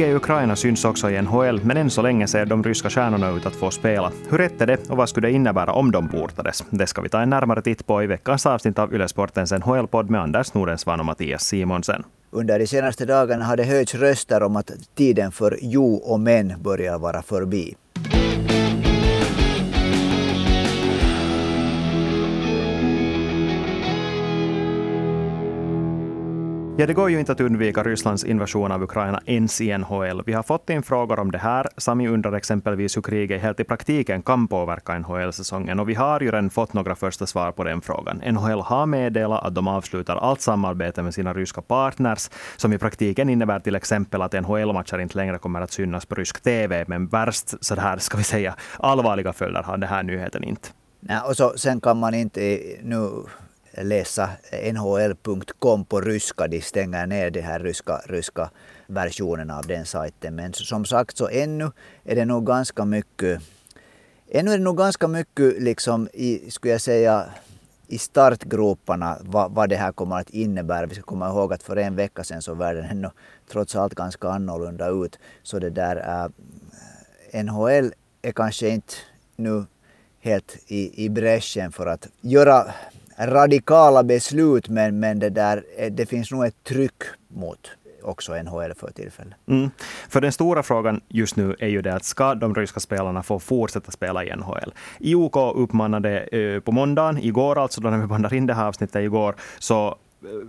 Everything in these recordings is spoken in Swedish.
Kriget i Ukraina syns också i NHL, men än så länge ser de ryska stjärnorna ut att få spela. Hur rätt är det och vad skulle det innebära om de portades? Det ska vi ta en närmare titt på i veckans avsnitt av Ylesportens NHL-podd med Anders Nordensvan och Mattias Simonsen. Under de senaste dagarna har det höjts röster om att tiden för jo och men börjar vara förbi. Ja, det går ju inte att undvika Rysslands invasion av Ukraina ens i NHL. Vi har fått in frågor om det här. Sami undrar exempelvis hur kriget helt i praktiken kan påverka NHL-säsongen. Och vi har ju redan fått några första svar på den frågan. NHL har meddelat att de avslutar allt samarbete med sina ryska partners, som i praktiken innebär till exempel att NHL-matcher inte längre kommer att synas på rysk TV. Men värst, så här ska vi säga, allvarliga följder har den här nyheten inte. Nej, och så, sen kan man inte nu läsa nhl.com på ryska. De stänger ner de här ryska, ryska versionerna av den sajten. Men som sagt så ännu är det nog ganska mycket Ännu är det nog ganska mycket liksom i, skulle jag säga, i startgroparna vad, vad det här kommer att innebära. Vi ska komma ihåg att för en vecka sedan så världen ännu trots allt ganska annorlunda ut. Så det där äh, NHL är kanske inte nu helt i, i bräschen för att göra radikala beslut men, men det, där, eh, det finns nog ett tryck mot också NHL för tillfället. Mm. För den stora frågan just nu är ju det att ska de ryska spelarna få fortsätta spela i NHL? IOK uppmanade eh, på måndagen, igår alltså, då när vi bandar in det här avsnittet igår, så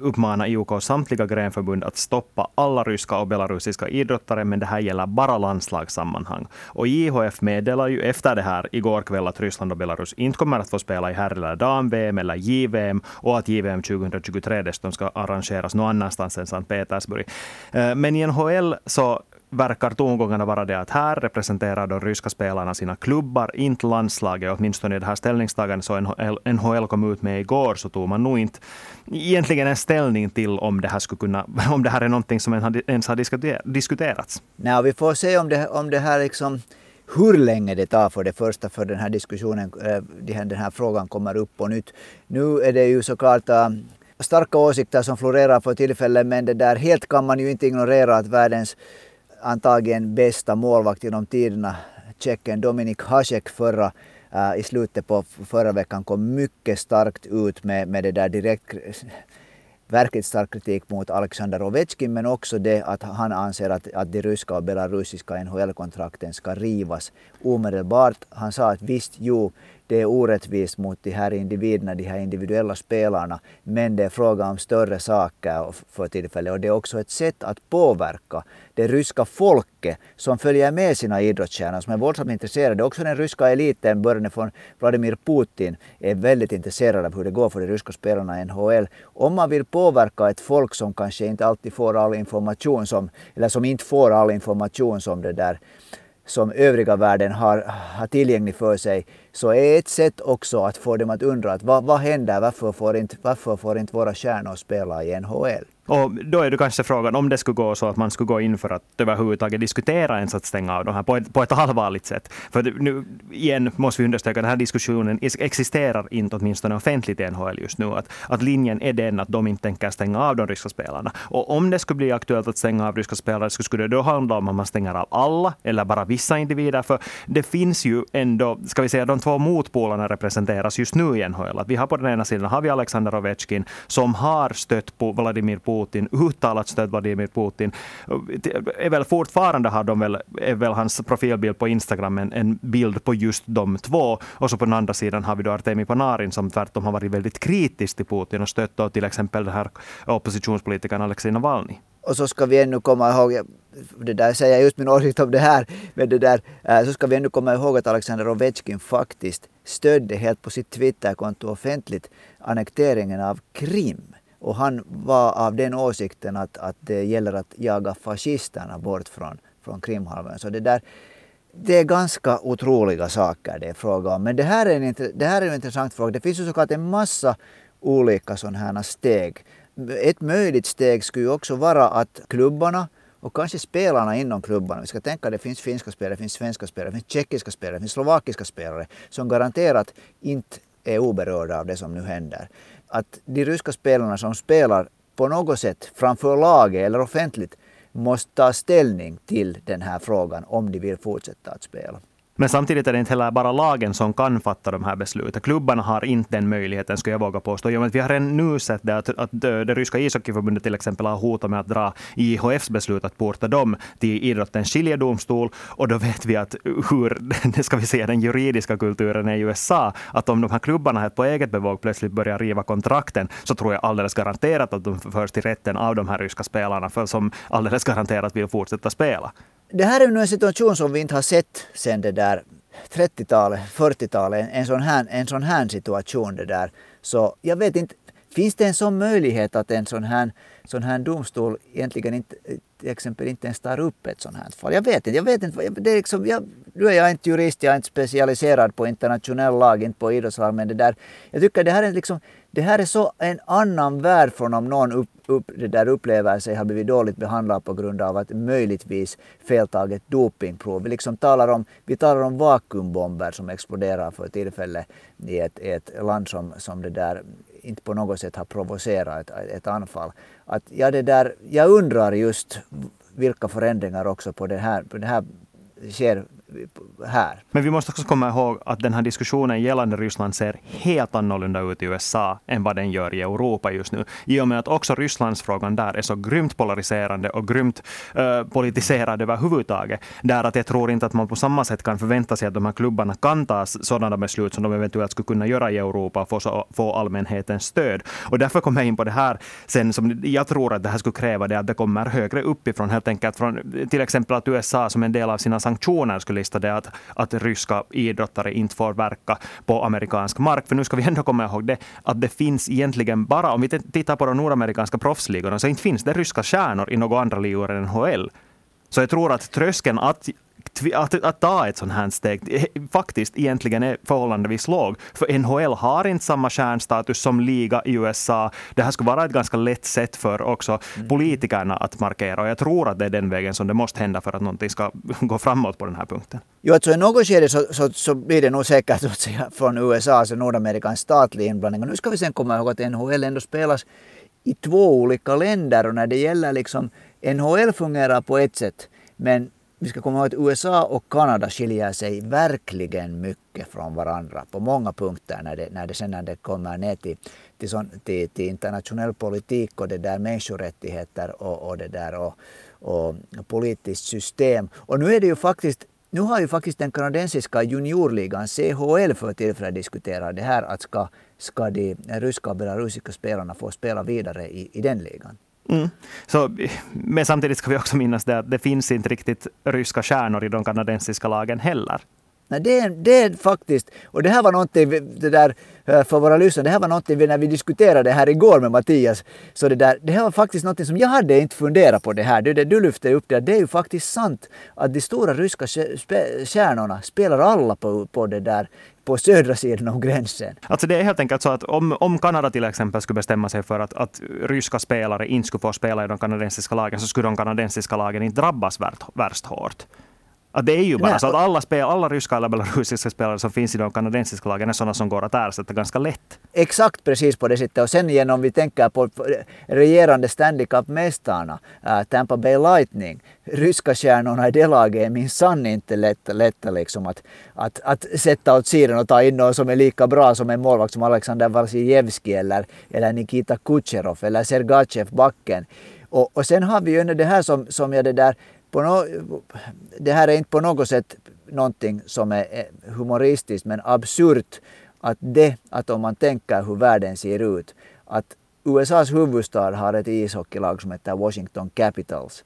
uppmana IOK samtliga grenförbund att stoppa alla ryska och belarusiska idrottare, men det här gäller bara landslagssammanhang. Och IHF meddelar ju efter det här igår kväll att Ryssland och Belarus inte kommer att få spela i herr eller dam-VM eller JVM och att JVM 2023 dessutom ska arrangeras någon annanstans än Sankt Petersburg. Eh, men i NHL så verkar tongångarna vara det att här representerar de ryska spelarna sina klubbar, inte landslaget. Åtminstone i det här ställningstagandet som NHL, kom ut med igår, så tog man nog inte egentligen en ställning till om det här, skulle kunna, om det här är någonting som ens har diskuterats. Nej, vi får se om det, om det här liksom hur länge det tar för det första för den här diskussionen, eh, den här frågan kommer upp på nytt. Nu är det ju såklart eh, starka åsikter som florerar för tillfället men det där helt kan man ju inte ignorera att världens antagligen bästa målvakt genom tiderna, tjecken Dominik Hasek förra äh, i slutet på förra veckan kom mycket starkt ut med, med det där direkt verkligt stark kritik mot Alexander Ovechkin men också det att han anser att, att de ryska och belarusiska NHL-kontrakten ska rivas omedelbart. Han sa att visst, jo, det är orättvist mot de här individerna, de här individuella spelarna. Men det är fråga om större saker för tillfället och det är också ett sätt att påverka det ryska folket som följer med sina idrottsstjärnor, som är våldsamt intresserade. Också den ryska eliten, början från Vladimir Putin, är väldigt intresserad av hur det går för de ryska spelarna i NHL. Om man vill påverka ett folk som kanske inte alltid får all information som, eller som inte får all information som det där som övriga världen har, har tillgänglig för sig så är ett sätt också att få dem att undra att vad, vad händer, varför får, inte, varför får inte våra stjärnor spela i NHL? Och då är det kanske frågan om det skulle gå så att man skulle gå in för att överhuvudtaget diskutera ens att stänga av de här på ett, på ett allvarligt sätt. För nu igen måste vi understryka att den här diskussionen existerar inte åtminstone offentligt i NHL just nu. Att, att linjen är den att de inte tänker stänga av de ryska spelarna. Och om det skulle bli aktuellt att stänga av ryska spelare så skulle det då handla om att man stänger av alla eller bara vissa individer. För det finns ju ändå, ska vi säga, de två motpolarna representeras just nu i NHL. Att vi har på den ena sidan har vi Alexander Ovechkin som har stött på Vladimir Putin, uttalat stött Vladimir Putin. Är väl fortfarande har de väl, är väl hans profilbild på Instagram en, en bild på just de två. Och så på den andra sidan har vi då Artemi Panarin som tvärtom har varit väldigt kritisk till Putin och stött då till exempel den här oppositionspolitikern Alexej Navalny. Och så ska vi ännu komma ihåg, det där säger jag just min åsikt om det här, men det där, eh, så ska vi ännu komma ihåg att Alexander Ovechkin faktiskt stödde helt på sitt Twitterkonto offentligt annekteringen av Krim. Och han var av den åsikten att, att det gäller att jaga fascisterna bort från, från Krimhalvön. Så det där, det är ganska otroliga saker det är fråga om. Men det här är en, det här är en intressant fråga. Det finns ju såklart en massa olika sådana här steg. Ett möjligt steg skulle ju också vara att klubbarna och kanske spelarna inom klubbarna. Vi ska tänka att det finns finska spelare, det finns svenska spelare, det finns tjeckiska spelare, det finns slovakiska spelare som garanterat inte är oberörda av det som nu händer. Att de ryska spelarna som spelar på något sätt framför laget eller offentligt måste ta ställning till den här frågan om de vill fortsätta att spela. Men samtidigt är det inte heller bara lagen som kan fatta de här besluten. Klubbarna har inte den möjligheten, skulle jag våga påstå. Ja, men vi har redan nu sett det att, att det ryska ishockeyförbundet till exempel har hotat med att dra IHFs beslut att porta dem till idrottens skiljedomstol. Och då vet vi att hur ska vi säga, den juridiska kulturen är i USA, att om de här klubbarna på eget bevåg plötsligt börjar riva kontrakten, så tror jag alldeles garanterat att de förs till rätten av de här ryska spelarna, för som alldeles garanterat vill fortsätta spela det här är nu en situation som vi inte har sett sedan det där 30-talet, 40-talet, en sån, här, en sån här situation det där. Så jag vet inte, finns det en sån möjlighet att en sån här, sån här domstol egentligen inte, till exempel inte ens tar upp ett sånt här fall? Jag vet inte, jag vet inte. Det är liksom, jag, nu är jag inte jurist, jag är inte specialiserad på internationell lag, inte på idrottslag, men det där, jag tycker det här är liksom, det här är så en annan värld från om någon upp, upp, det där upplever sig ha blivit dåligt behandlad på grund av att möjligtvis feltaget dopingprov. Vi, liksom talar om, vi talar om vakuumbomber som exploderar för tillfället i ett, ett land som, som det där inte på något sätt har provocerat ett, ett anfall. Att, ja, det där, jag undrar just vilka förändringar också på det här, på det här sker här. Men vi måste också komma ihåg att den här diskussionen gällande Ryssland ser helt annorlunda ut i USA än vad den gör i Europa just nu. I och med att också Rysslandsfrågan där är så grymt polariserande och grymt uh, politiserad överhuvudtaget. Där att jag tror inte att man på samma sätt kan förvänta sig att de här klubbarna kan ta sådana beslut som de eventuellt skulle kunna göra i Europa och få, så, få allmänhetens stöd. Och därför kommer jag in på det här sen som jag tror att det här skulle kräva det att det kommer högre uppifrån helt enkelt från till exempel att USA som en del av sina sanktioner skulle listade att, att ryska idrottare inte får verka på amerikansk mark. För nu ska vi ändå komma ihåg det, att det finns egentligen bara, om vi tittar på de nordamerikanska proffsligorna, så inte finns det ryska stjärnor i några andra ligor än NHL. Så jag tror att tröskeln att att, att ta ett sånt här steg faktiskt egentligen är förhållandevis låg. För NHL har inte samma stjärnstatus som liga i USA. Det här skulle vara ett ganska lätt sätt för också mm. politikerna att markera. Och jag tror att det är den vägen som det måste hända för att någonting ska gå framåt på den här punkten. Jo, alltså i något skede så, så, så blir det nog säkert att säga, från USA, alltså Nordamerika, statlig inblandning. Och nu ska vi sen komma ihåg att NHL ändå spelas i två olika länder och när det gäller liksom NHL fungerar på ett sätt men vi ska komma ihåg att USA och Kanada skiljer sig verkligen mycket från varandra på många punkter när det, när det sen när det kommer ner till, till, sån, till, till internationell politik och det där människorättigheter och, och det där och, och politiskt system. Och nu är det ju faktiskt nu har ju faktiskt den kanadensiska juniorligan CHL för tillfället diskuterat det här att ska, ska de ryska och belarusiska spelarna få spela vidare i, i den ligan. Mm. Så, men samtidigt ska vi också minnas det att det finns inte riktigt ryska stjärnor i de kanadensiska lagen heller. Nej, det, är, det är faktiskt, och det här var någonting, det där, eh, för våra lyssnare, det här var någonting när vi diskuterade det här igår med Mattias. Så det, där, det här var faktiskt någonting som jag hade inte funderat på det här. Det, det du lyfte upp det, det är ju faktiskt sant att de stora ryska stjärnorna spelar alla på, på det där på södra sidan om gränsen. Alltså det är helt enkelt så att om, om Kanada till exempel skulle bestämma sig för att, att ryska spelare inte skulle få spela i de kanadensiska lagen så skulle de kanadensiska lagen inte drabbas värst, värst hårt. Att det är ju bara Nej. så att alla, spel, alla ryska eller belarusiska spelare som finns i de kanadensiska lagen är sådana som går att ersätta ganska lätt. Exakt precis på det sättet. Och sen igen om vi tänker på regerande Stanley Cup-mästarna, äh, Tampa Bay Lightning, ryska stjärnorna i det laget är minsann inte lätta, lätta liksom att, att, att sätta åt sidan och ta in någon som är lika bra som en målvakt som Alexander Vasilevski eller, eller Nikita Kucherov eller Sergachev, backen. Och, och sen har vi ju det här som, som jag det där no, det här är inte på något sätt någonting som är humoristiskt men absurt att det, att om man tänker hur världen ser ut, att USAs huvudstad har ett ishockeylag som heter Washington Capitals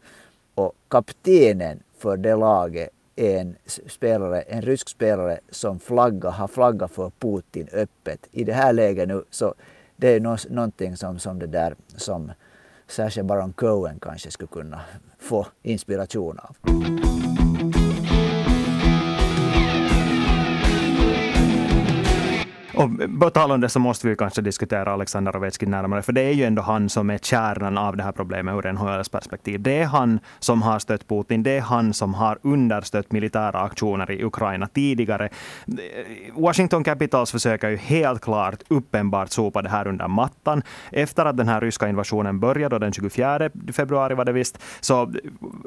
och kaptenen för det laget är en, spelare, en rysk spelare som flagga, har flaggat för Putin öppet. I det här läget nu så det är någonting som, som det där som särskilt Baron Cohen kanske skulle kunna få inspiration av. Och på tal om det så måste vi kanske diskutera Alexander Ovechkin närmare, för det är ju ändå han som är kärnan av det här problemet ur NHLs perspektiv. Det är han som har stött Putin, det är han som har understött militära aktioner i Ukraina tidigare. Washington Capitals försöker ju helt klart uppenbart sopa det här under mattan. Efter att den här ryska invasionen började, den 24 februari var det visst, så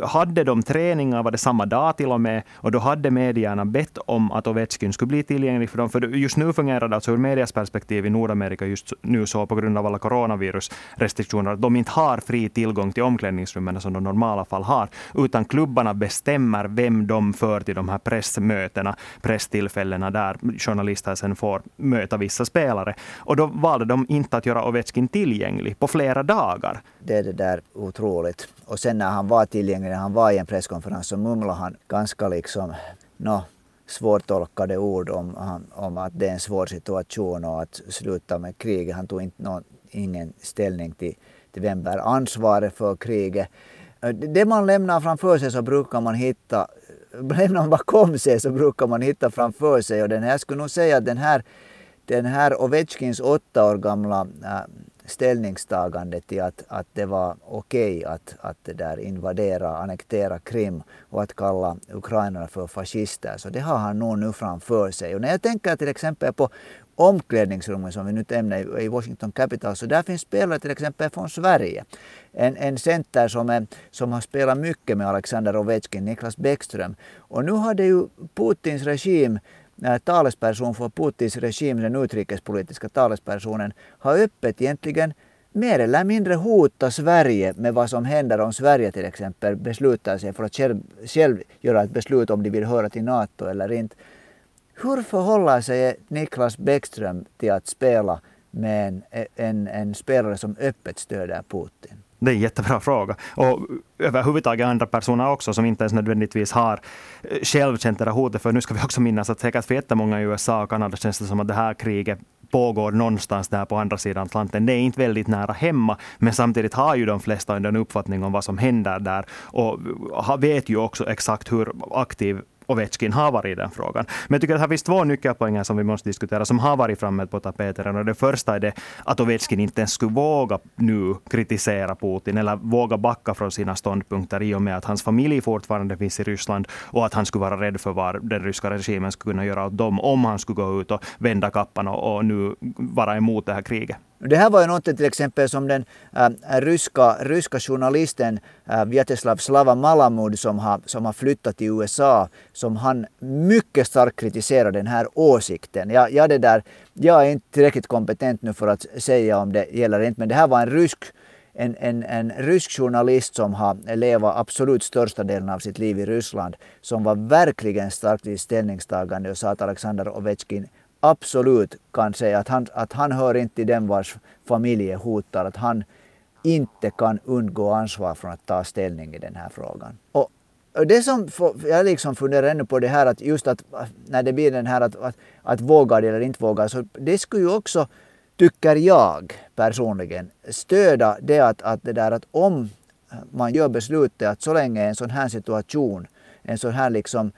hade de träningar, var det samma dag till och med, och då hade medierna bett om att Ovechkin skulle bli tillgänglig för dem. För just nu fungerar det alltså ur medias perspektiv i Nordamerika just nu så på grund av alla coronavirusrestriktioner att de inte har fri tillgång till omklädningsrummen som de normala fall har, utan klubbarna bestämmer vem de för till de här pressmötena, presstillfällena där journalister sen får möta vissa spelare. Och då valde de inte att göra Ovechkin tillgänglig på flera dagar. Det är det där otroligt. Och sen när han var tillgänglig, när han var i en presskonferens så mumlade han ganska liksom, no, svårtolkade ord om, om att det är en svår situation och att sluta med kriget. Han tog inte någon, ingen ställning till, till vem bär ansvaret för kriget. Det man lämnar framför sig så brukar man hitta, lämnar man bakom sig så brukar man hitta framför sig. Och den här, jag skulle nog säga att den här, den här Ovechkins åtta år gamla äh, ställningstagande till att, att det var okej okay att, att det där invadera, annektera Krim och att kalla ukrainarna för fascister. Så det har han nog nu framför sig. Och när jag tänker till exempel på omklädningsrummet som vi nu ämnar i Washington Capital, så där finns spelare till exempel från Sverige. En, en center som, är, som har spelat mycket med Alexander Ovechkin, Niklas Bäckström. Och nu hade ju Putins regim talesperson för Putins regim, den utrikespolitiska talespersonen, har öppet egentligen mer eller mindre hotat Sverige med vad som händer om Sverige till exempel beslutar sig för att själv, själv göra ett beslut om de vill höra till NATO eller inte. Hur förhåller sig Niklas Bäckström till att spela med en, en, en spelare som öppet stöder Putin? Det är en jättebra fråga. Och överhuvudtaget andra personer också som inte ens nödvändigtvis har eh, själv känt det där hotet. För nu ska vi också minnas att säkert för jättemånga i USA och Kanada känns det som att det här kriget pågår någonstans där på andra sidan Atlanten. Det är inte väldigt nära hemma, men samtidigt har ju de flesta en uppfattning om vad som händer där och eh, vet ju också exakt hur aktiv Ovechkin har varit i den frågan. Men jag tycker att det finns två nyckelpoänger som vi måste diskutera, som har varit framme på tapeten. Och det första är det att Ovechkin inte ens skulle våga nu kritisera Putin, eller våga backa från sina ståndpunkter i och med att hans familj fortfarande finns i Ryssland och att han skulle vara rädd för vad den ryska regimen skulle kunna göra åt dem om han skulle gå ut och vända kappan och, och nu vara emot det här kriget. Det här var ju något till exempel som den äh, ryska, ryska journalisten äh, Vyacheslav Slava Malamud som har, som har flyttat till USA, som han mycket starkt kritiserar den här åsikten. Jag, jag, det där, jag är inte tillräckligt kompetent nu för att säga om det gäller inte, men det här var en rysk en, en, en rysk journalist som har levat absolut största delen av sitt liv i Ryssland, som var verkligen starkt i ställningstagande och sa att Alexander Ovechkin absolut kan säga att han, att han hör inte till dem vars familj är hotad, att han inte kan undgå ansvar från att ta ställning i den här frågan. Och det som jag liksom funderar ännu på det här att just att när det blir den här att, att, att våga eller inte våga, så det skulle ju också, tycker jag personligen, stöda det att, att det där att om man gör beslutet att så länge en sån här situation, en sån här liksom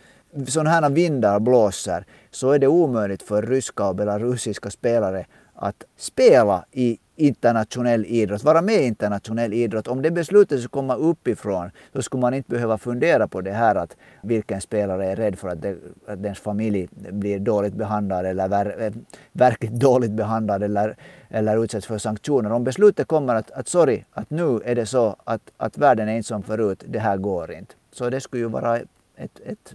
sådana här vindar blåser så är det omöjligt för ryska och belarusiska spelare att spela i internationell idrott, vara med i internationell idrott. Om det beslutet skulle komma uppifrån så skulle man inte behöva fundera på det här att vilken spelare är rädd för att, det, att dens familj blir dåligt behandlad eller ver, eh, verkligt dåligt behandlad eller, eller utsätts för sanktioner. Om beslutet kommer att, att sorry, att nu är det så att, att världen är inte som förut, det här går inte. Så det skulle ju vara ett, ett, ett,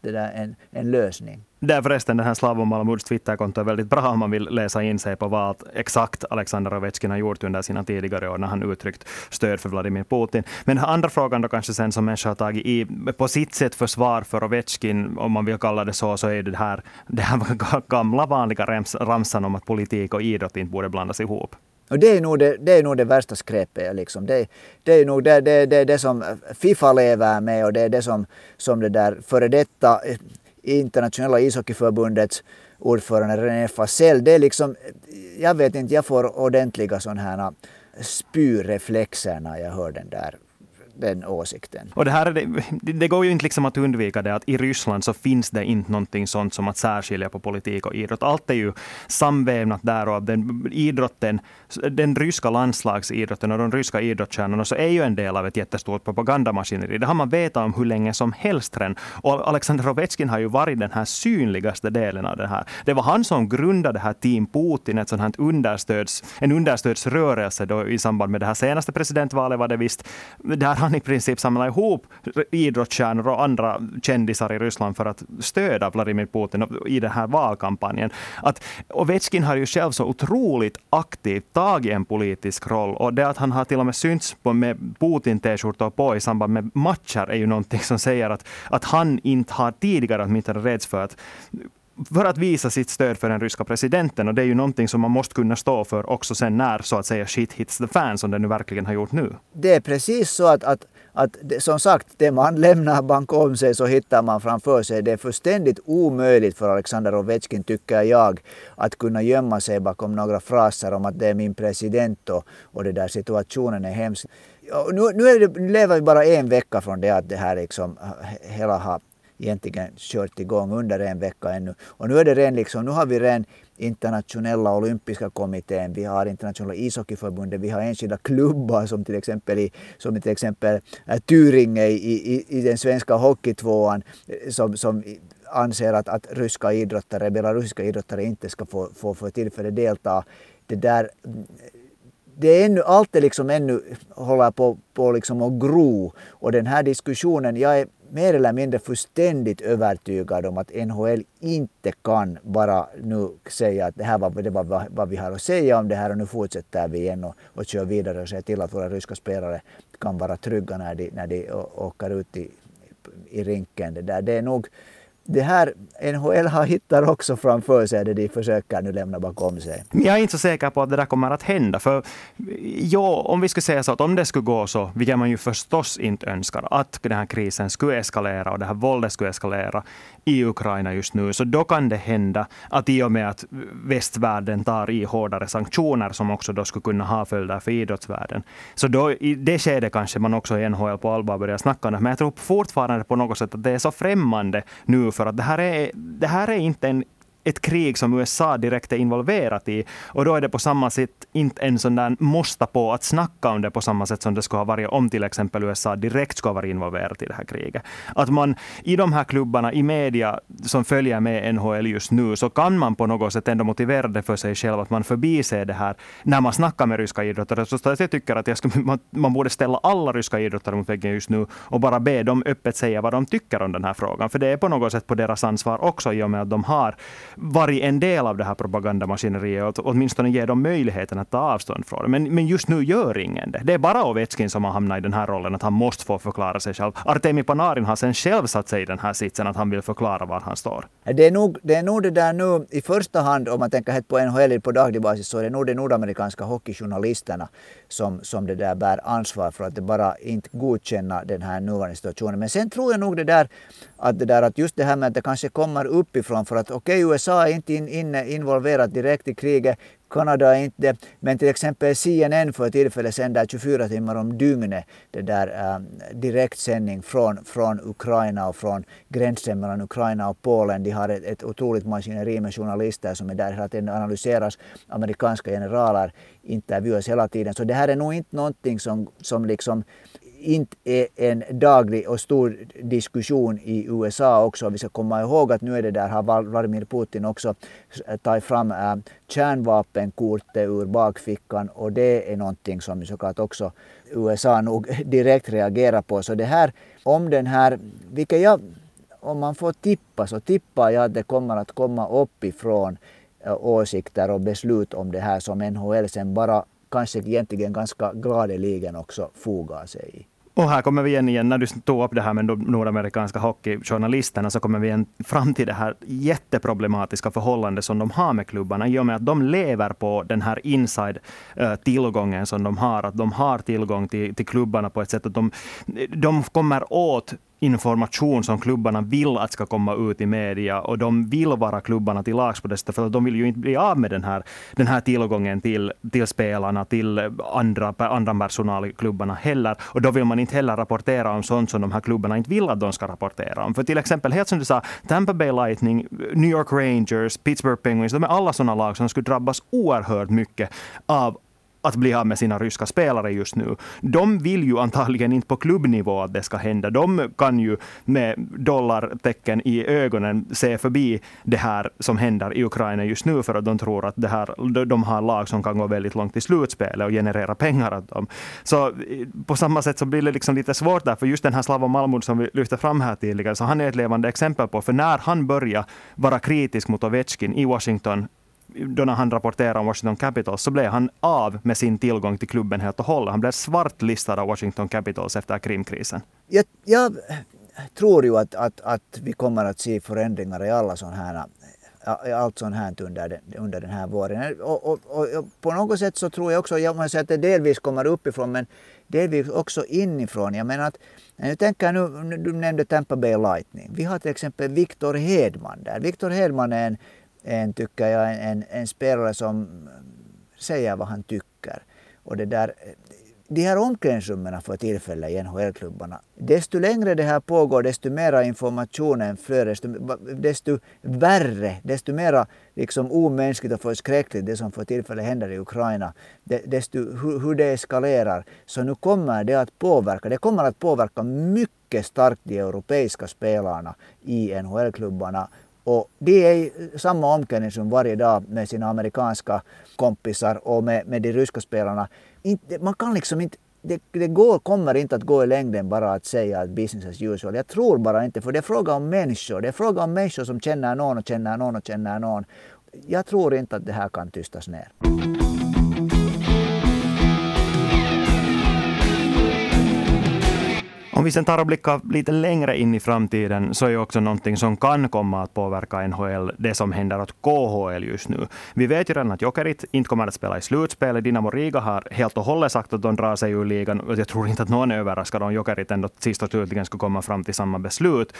det där, en, en lösning. Där förresten, den här Slavo Malamuds Twitterkonto är väldigt bra om man vill läsa in sig på vad exakt Alexander Ovechkin har gjort under sina tidigare år när han uttryckt stöd för Vladimir Putin. Men den andra frågan då kanske sen som människor har tagit i, på sitt sätt försvar för Ovechkin, om man vill kalla det så, så är det här, det här gamla vanliga ramsan om att politik och idrott inte borde blandas ihop. Och det är nog det, det, är nog det värsta skräpet. Liksom. Det, det är nog det, det, det, det som Fifa lever med och det är det som, som det där före detta eh, internationella ishockeyförbundets ordförande René Fasell. Det är liksom, jag vet inte, jag får ordentliga sådana här eh, spyreflexer när jag hör den där den åsikten. Och det, här det, det går ju inte liksom att undvika det att i Ryssland så finns det inte någonting sånt som att särskilja på politik och idrott. Allt är ju samvävnat där och den idrotten, den ryska landslagsidrotten och de ryska idrottsstjärnorna så är ju en del av ett jättestort propagandamaskineri. Det har man vetat om hur länge som helst redan. Och Alexander Ovechkin har ju varit den här synligaste delen av det här. Det var han som grundade det här Team Putin, ett sånt här understöds, en understödsrörelse då i samband med det här senaste presidentvalet var det visst, där han i princip samla ihop idrottsstjärnor och andra kändisar i Ryssland för att stödja Vladimir Putin i den här valkampanjen. Att Ovechkin har ju själv så otroligt aktivt tagit en politisk roll och det att han har till och med synts på med Putin-t-skjortor på i samband med matcher är ju någonting som säger att, att han inte har tidigare åtminstone rädds för att för att visa sitt stöd för den ryska presidenten. Och det är ju någonting som man måste kunna stå för också sen när så att säga shit hits the fan som det nu verkligen har gjort nu. Det är precis så att, att, att som sagt, det man lämnar bakom sig så hittar man framför sig. Det är fullständigt omöjligt för Alexander Ovechkin, tycker jag, att kunna gömma sig bakom några fraser om att det är min president och, och det där situationen är hemsk. Nu, nu, är det, nu lever vi bara en vecka från det att det här liksom hela har egentligen kört igång under en vecka ännu. Och nu är det redan liksom, nu har vi redan internationella olympiska kommittén, vi har internationella ishockeyförbundet, vi har enskilda klubbar som till exempel i, som till exempel äh, i, i, i den svenska hockeytvåan eh, som, som anser att, att ryska idrottare, belarusiska idrottare inte ska få, få för tillfälle delta. Det där det är ännu, allt är liksom ännu håller på, på liksom att gro. Och den här diskussionen, jag är mer eller mindre fullständigt övertygad om att NHL inte kan bara nu säga att det här var, det var vad vi har att säga om det här och nu fortsätter vi igen och, och kör vidare och ser till att våra ryska spelare kan vara trygga när de, när de åker ut i, i rinken. Det, där. det är nog det här NHL har hittat också framför sig det de försöker nu lämna bakom sig. Jag är inte så säker på att det där kommer att hända. För ja, om vi skulle säga så att om det skulle gå så, vilket man ju förstås inte önskar, att den här krisen skulle eskalera och det här våldet skulle eskalera i Ukraina just nu, så då kan det hända att i och med att västvärlden tar i hårdare sanktioner som också då skulle kunna ha följder för idrottsvärlden, så då i det skedet kanske man också i NHL på allvar börjar snacka om det. Men jag tror fortfarande på något sätt att det är så främmande nu för att det här är, det här är inte en ett krig som USA direkt är involverat i. Och då är det på samma sätt inte en sån där måste på att snacka om det på samma sätt som det skulle ha varit om till exempel USA direkt skulle ha varit involverat i det här kriget. Att man i de här klubbarna, i media som följer med NHL just nu, så kan man på något sätt ändå motivera det för sig själv att man förbiser det här när man snackar med ryska idrottare. Så jag tycker att jag ska, man, man borde ställa alla ryska idrottare mot väggen just nu och bara be dem öppet säga vad de tycker om den här frågan. För det är på något sätt på deras ansvar också i och med att de har varit en del av det här propagandamaskineriet och åtminstone ge dem möjligheten att ta avstånd från det. Men, men just nu gör ingen det. Det är bara Ovechkin som har hamnat i den här rollen, att han måste få förklara sig själv. Artemi Panarin har sen själv satt sig i den här sitsen, att han vill förklara var han står. Det är nog det, är nog det där nu, i första hand om man tänker helt på NHL på daglig basis, så är det nog de nordamerikanska hockeyjournalisterna som, som det där bär ansvar för att det bara inte godkänna den här nuvarande situationen. Men sen tror jag nog det där att, det där, att just det här med att det kanske kommer uppifrån för att okej okay, USA är inte in, in, involverat direkt i kriget, Kanada är inte men till exempel CNN för tillfället sänder 24 timmar om dygnet det där äh, direktsändning från, från Ukraina och från gränsen mellan Ukraina och Polen. De har ett, ett otroligt maskineri med journalister som är där hela tiden analyseras. Amerikanska generaler intervjuas hela tiden. Så det här är nog inte någonting som, som liksom inte är en daglig och stor diskussion i USA också. Vi ska komma ihåg att nu är det där har Vladimir Putin också tagit fram äh, kärnvapenkortet ur bakfickan och det är någonting som såklart också USA nog direkt reagerar på. Så det här, om den här, vilket jag, om man får tippa så tippar jag att det kommer att komma uppifrån äh, åsikter och beslut om det här som NHL sen bara kanske egentligen ganska gladeligen också fogar sig i. Och här kommer vi igen, igen när du tog upp det här med de nordamerikanska hockeyjournalisterna, så kommer vi igen fram till det här jätteproblematiska förhållandet som de har med klubbarna, i och med att de lever på den här inside-tillgången eh, som de har. Att de har tillgång till, till klubbarna på ett sätt att de, de kommer åt information som klubbarna vill att ska komma ut i media och de vill vara klubbarna till lags på det sättet, för de vill ju inte bli av med den här, den här tillgången till, till spelarna, till andra, andra personal i klubbarna heller. Och då vill man inte heller rapportera om sånt som de här klubbarna inte vill att de ska rapportera om. För till exempel, helt som du sa, Tampa Bay Lightning, New York Rangers, Pittsburgh Penguins, de är alla sådana lag som skulle drabbas oerhört mycket av att bli av med sina ryska spelare just nu. De vill ju antagligen inte på klubbnivå att det ska hända. De kan ju med dollartecken i ögonen se förbi det här som händer i Ukraina just nu för att de tror att det här, de har lag som kan gå väldigt långt i slutspelet och generera pengar åt dem. Så eh, på samma sätt så blir det liksom lite svårt där, för just den här Slava Malmud som vi lyfte fram här tidigare, så han är ett levande exempel på, för när han började vara kritisk mot Ovechkin i Washington då när han rapporterade om Washington Capitals så blev han av med sin tillgång till klubben helt och hållet. Han blev svartlistad av Washington Capitals efter Krimkrisen. Jag, jag tror ju att, att, att vi kommer att se förändringar i alla sådana här allt sånt här under den, under den här våren. Och, och, och, på något sätt så tror jag också, jag måste säga att det delvis kommer uppifrån men delvis också inifrån. Jag menar att, jag tänker nu, du nämnde Tampa Bay Lightning. Vi har till exempel Victor Hedman där. Victor Hedman är en en, tycker jag, en, en spelare som mm, säger vad han tycker. Och det där, de här omklädningsrummen för tillfället i NHL-klubbarna. Desto längre det här pågår, desto mera informationen flödar, desto, desto värre, desto mera liksom omänskligt och förskräckligt det som för tillfället händer i Ukraina, desto hur, hur det eskalerar. Så nu kommer det att påverka, det kommer att påverka mycket starkt de europeiska spelarna i NHL-klubbarna och de är i samma omklädningsrum varje dag med sina amerikanska kompisar och med, med de ryska spelarna. Inte, man kan liksom inte det, det går, kommer inte att gå i längden bara att säga att business as usual. Jag tror bara inte, för det är fråga om människor. Det är fråga om människor som känner någon och känner någon och känner någon. Jag tror inte att det här kan tystas ner. Om vi sen tar och blickar lite längre in i framtiden så är ju också någonting som kan komma att påverka NHL det som händer åt KHL just nu. Vi vet ju redan att Jokerit inte kommer att spela i slutspelet. Dynamo Riga har helt och hållet sagt att de drar sig ur ligan. Jag tror inte att någon är överraskad om Jokerit ändå sist och slutligen ska komma fram till samma beslut.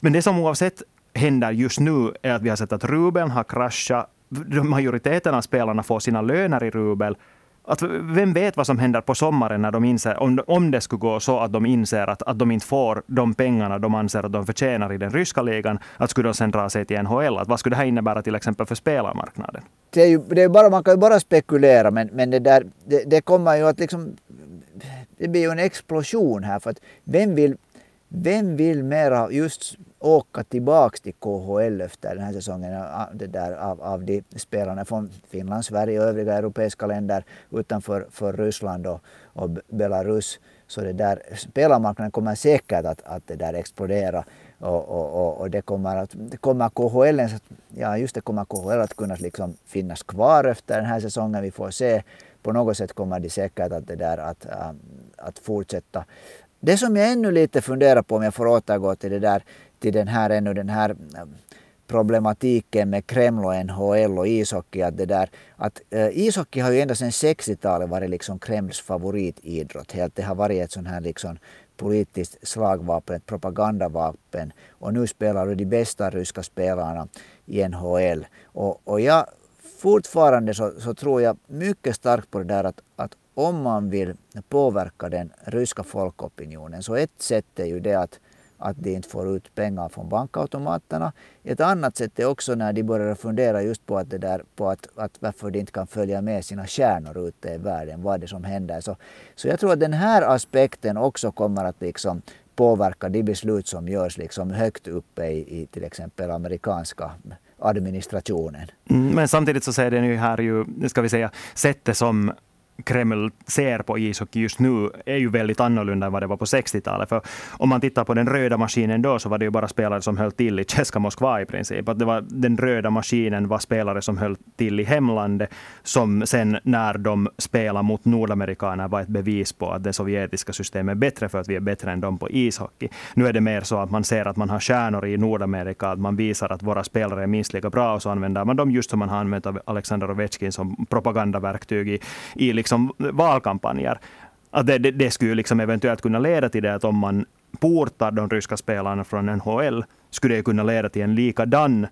Men det som oavsett händer just nu är att vi har sett att rubeln har kraschat. Majoriteten av spelarna får sina löner i rubel att vem vet vad som händer på sommaren när de inser, om, om det skulle gå så att de inser att, att de inte får de pengarna de anser att de förtjänar i den ryska ligan, att skulle de sen dra sig till NHL? Att vad skulle det här innebära till exempel för spelarmarknaden? Det är ju, det är bara, man kan ju bara spekulera, men, men det, där, det, det kommer ju att liksom... Det blir ju en explosion här, för att vem vill, vem vill mera just åka tillbaks till KHL efter den här säsongen eh, det där, av, av de spelarna från Finland, Sverige och övriga europeiska länder utanför för Ryssland och, och Belarus. Så det där, spelarmarknaden kommer säkert att, att det där explodera. Och, och, och, det kommer att, det kommer KHL, ja just det kommer KHL att kunna liksom finnas kvar efter den här säsongen. Vi får se. På något sätt kommer de säkert att, det där, att, eh, att fortsätta. Det som jag ännu lite funderar på om jag får återgå till det där till den här ännu den här mm, problematiken med Kreml och NHL och ishockey. Att det där, att, äh, ishockey har ju ända sedan 60-talet varit liksom Kremls favoritidrott. Helt, det har varit ett sånt här liksom politiskt slagvapen, ett propagandavapen. Och nu spelar du de bästa ryska spelarna i NHL. Och, och jag, fortfarande så, så, tror jag mycket starkt på det där att, att om man vill påverka den ryska folkopinionen så ett sätt är ju det att att de inte får ut pengar från bankautomaterna. Ett annat sätt är också när de börjar fundera just på, att det där, på att, att varför de inte kan följa med sina stjärnor ute i världen, vad är det som händer. Så, så jag tror att den här aspekten också kommer att liksom påverka de beslut som görs liksom högt uppe i, i till exempel amerikanska administrationen. Mm, men samtidigt så säger den ju här ju, ska vi säga, sättet som Kreml ser på ishockey just nu är ju väldigt annorlunda än vad det var på 60-talet. För om man tittar på den röda maskinen då så var det ju bara spelare som höll till i Tjeska Moskva i princip. Att det var, den röda maskinen var spelare som höll till i hemlandet som sen när de spelade mot nordamerikaner var ett bevis på att det sovjetiska systemet är bättre för att vi är bättre än dem på ishockey. Nu är det mer så att man ser att man har stjärnor i Nordamerika, att man visar att våra spelare är minst lika bra och så använder man dem just som man har använt Alexander Ovechkin som propagandaverktyg i, i liksom liksom valkampanjer. Att det, det, det skulle liksom eventuellt kunna leda till det att om man portar de ryska spelarna från NHL skulle det kunna leda till en likadan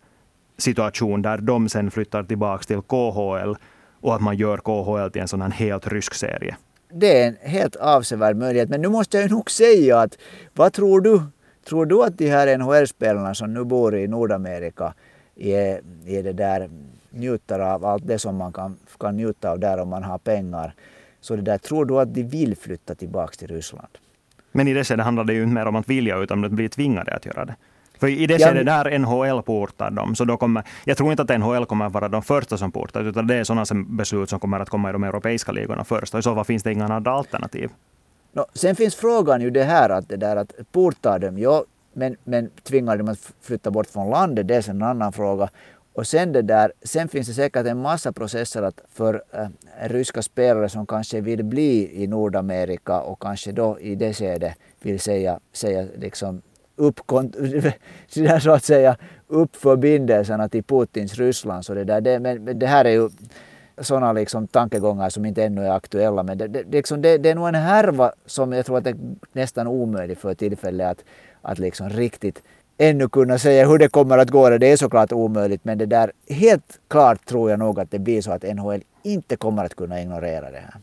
situation där de sen flyttar tillbaka till KHL och att man gör KHL till en sån här helt rysk serie. Det är en helt avsevärd möjlighet. Men nu måste jag nog säga att vad tror du? Tror du att de här NHL-spelarna som nu bor i Nordamerika är, är det där njuter av allt det som man kan, kan njuta av där om man har pengar. Så det där, tror du att de vill flytta tillbaka till Ryssland? Men i det skedet handlar det ju inte mer om att vilja utan om att bli tvingade att göra det. För i det skedet där NHL portar dem, så då kommer, jag tror inte att NHL kommer att vara de första som portar, utan det är sådana beslut som kommer att komma i de europeiska ligorna först. Och i så fall finns det inga andra alternativ. No, sen finns frågan ju det här att det där att portar dem, ja, men, men tvingar dem att flytta bort från landet, det är en annan fråga. Och sen, det där, sen finns det säkert en massa processer att för äh, ryska spelare som kanske vill bli i Nordamerika och kanske då i det skedet vill säga, säga liksom upp, så att säga, upp förbindelserna till Putins Ryssland. Så det, där, det, men det här är ju sådana liksom tankegångar som inte ännu är aktuella. Men det, det, liksom det, det är nog en härva som jag tror att det är nästan omöjligt för tillfället att, att liksom riktigt ännu kunna säga hur det kommer att gå. Det är såklart omöjligt men det där helt klart tror jag nog att det blir så att NHL inte kommer att kunna ignorera det här.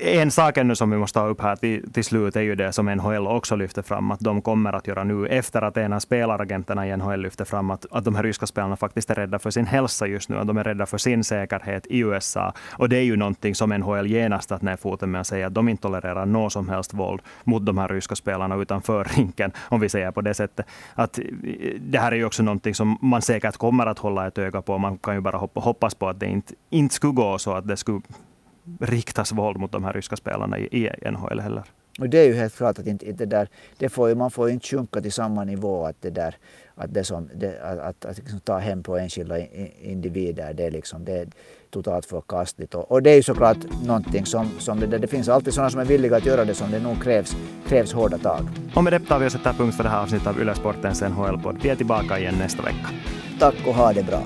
En sak ännu som vi måste ta upp här till, till slut är ju det som NHL också lyfter fram, att de kommer att göra nu efter att en av spelaragenterna i NHL lyfter fram att, att de här ryska spelarna faktiskt är rädda för sin hälsa just nu, att de är rädda för sin säkerhet i USA. Och det är ju någonting som NHL genast att ner foten med att säga att de inte tolererar något som helst våld mot de här ryska spelarna utanför rinken, om vi säger på det sättet. Att det här är ju också någonting som man säkert kommer att hålla ett öga på. Man kan ju bara hoppas på att det inte, inte skulle gå så att det skulle riktas våld mot de här ryska spelarna i, NHL heller. Och det är ju helt klart att inte, inte där, det får, man får inte sjunka till samma nivå att det där att det som, det, att, att, att liksom ta hem på enskilda individer det är liksom det är totalt förkastligt. Och, och det är ju såklart någonting som, som det, det finns alltid sådana som är villiga att göra det som det nog krävs, krävs hårda tag. Och med det tar vi och sätter punkt för det här avsnittet av Yle Sportens NHL-podd. Vi är tillbaka igen nästa vecka. Tack och ha det bra.